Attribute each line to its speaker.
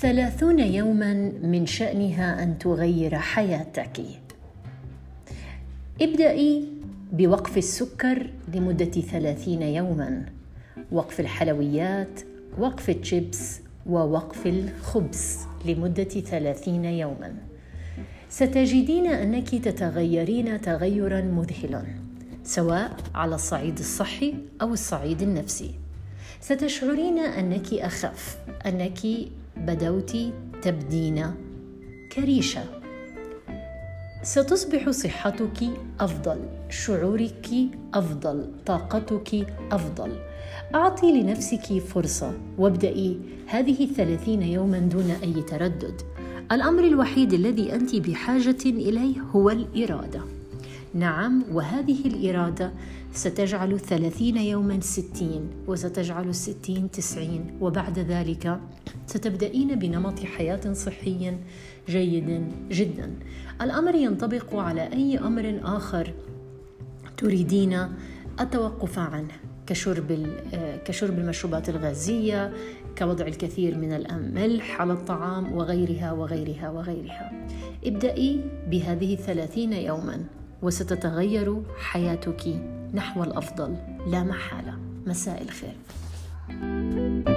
Speaker 1: ثلاثون يوما من شأنها أن تغير حياتك. ابدأي بوقف السكر لمدة ثلاثين يوما. وقف الحلويات وقف الشيبس ووقف الخبز لمدة ثلاثين يوما. ستجدين أنك تتغيرين تغيرا مذهلا سواء على الصعيد الصحي أو الصعيد النفسي. ستشعرين أنك أخف أنك بدوت تبدين كريشة. ستصبح صحتك أفضل شعورك أفضل طاقتك أفضل. أعطي لنفسك فرصة وابدأي هذه الثلاثين يوما دون أي تردد. الأمر الوحيد الذي أنت بحاجة إليه هو الإرادة. نعم وهذه الإرادة ستجعل الثلاثين يوما ستين وستجعل الستين تسعين وبعد ذلك ستبدأين بنمط حياة صحي جيد جدا. الأمر ينطبق على أي أمر آخر تريدين التوقف عنه كشرب كشرب المشروبات الغازية كوضع الكثير من الملح على الطعام وغيرها وغيرها وغيرها. ابدأي بهذه الثلاثين يوما وستتغير حياتك نحو الأفضل. لا محالة. مساء الخير. thank you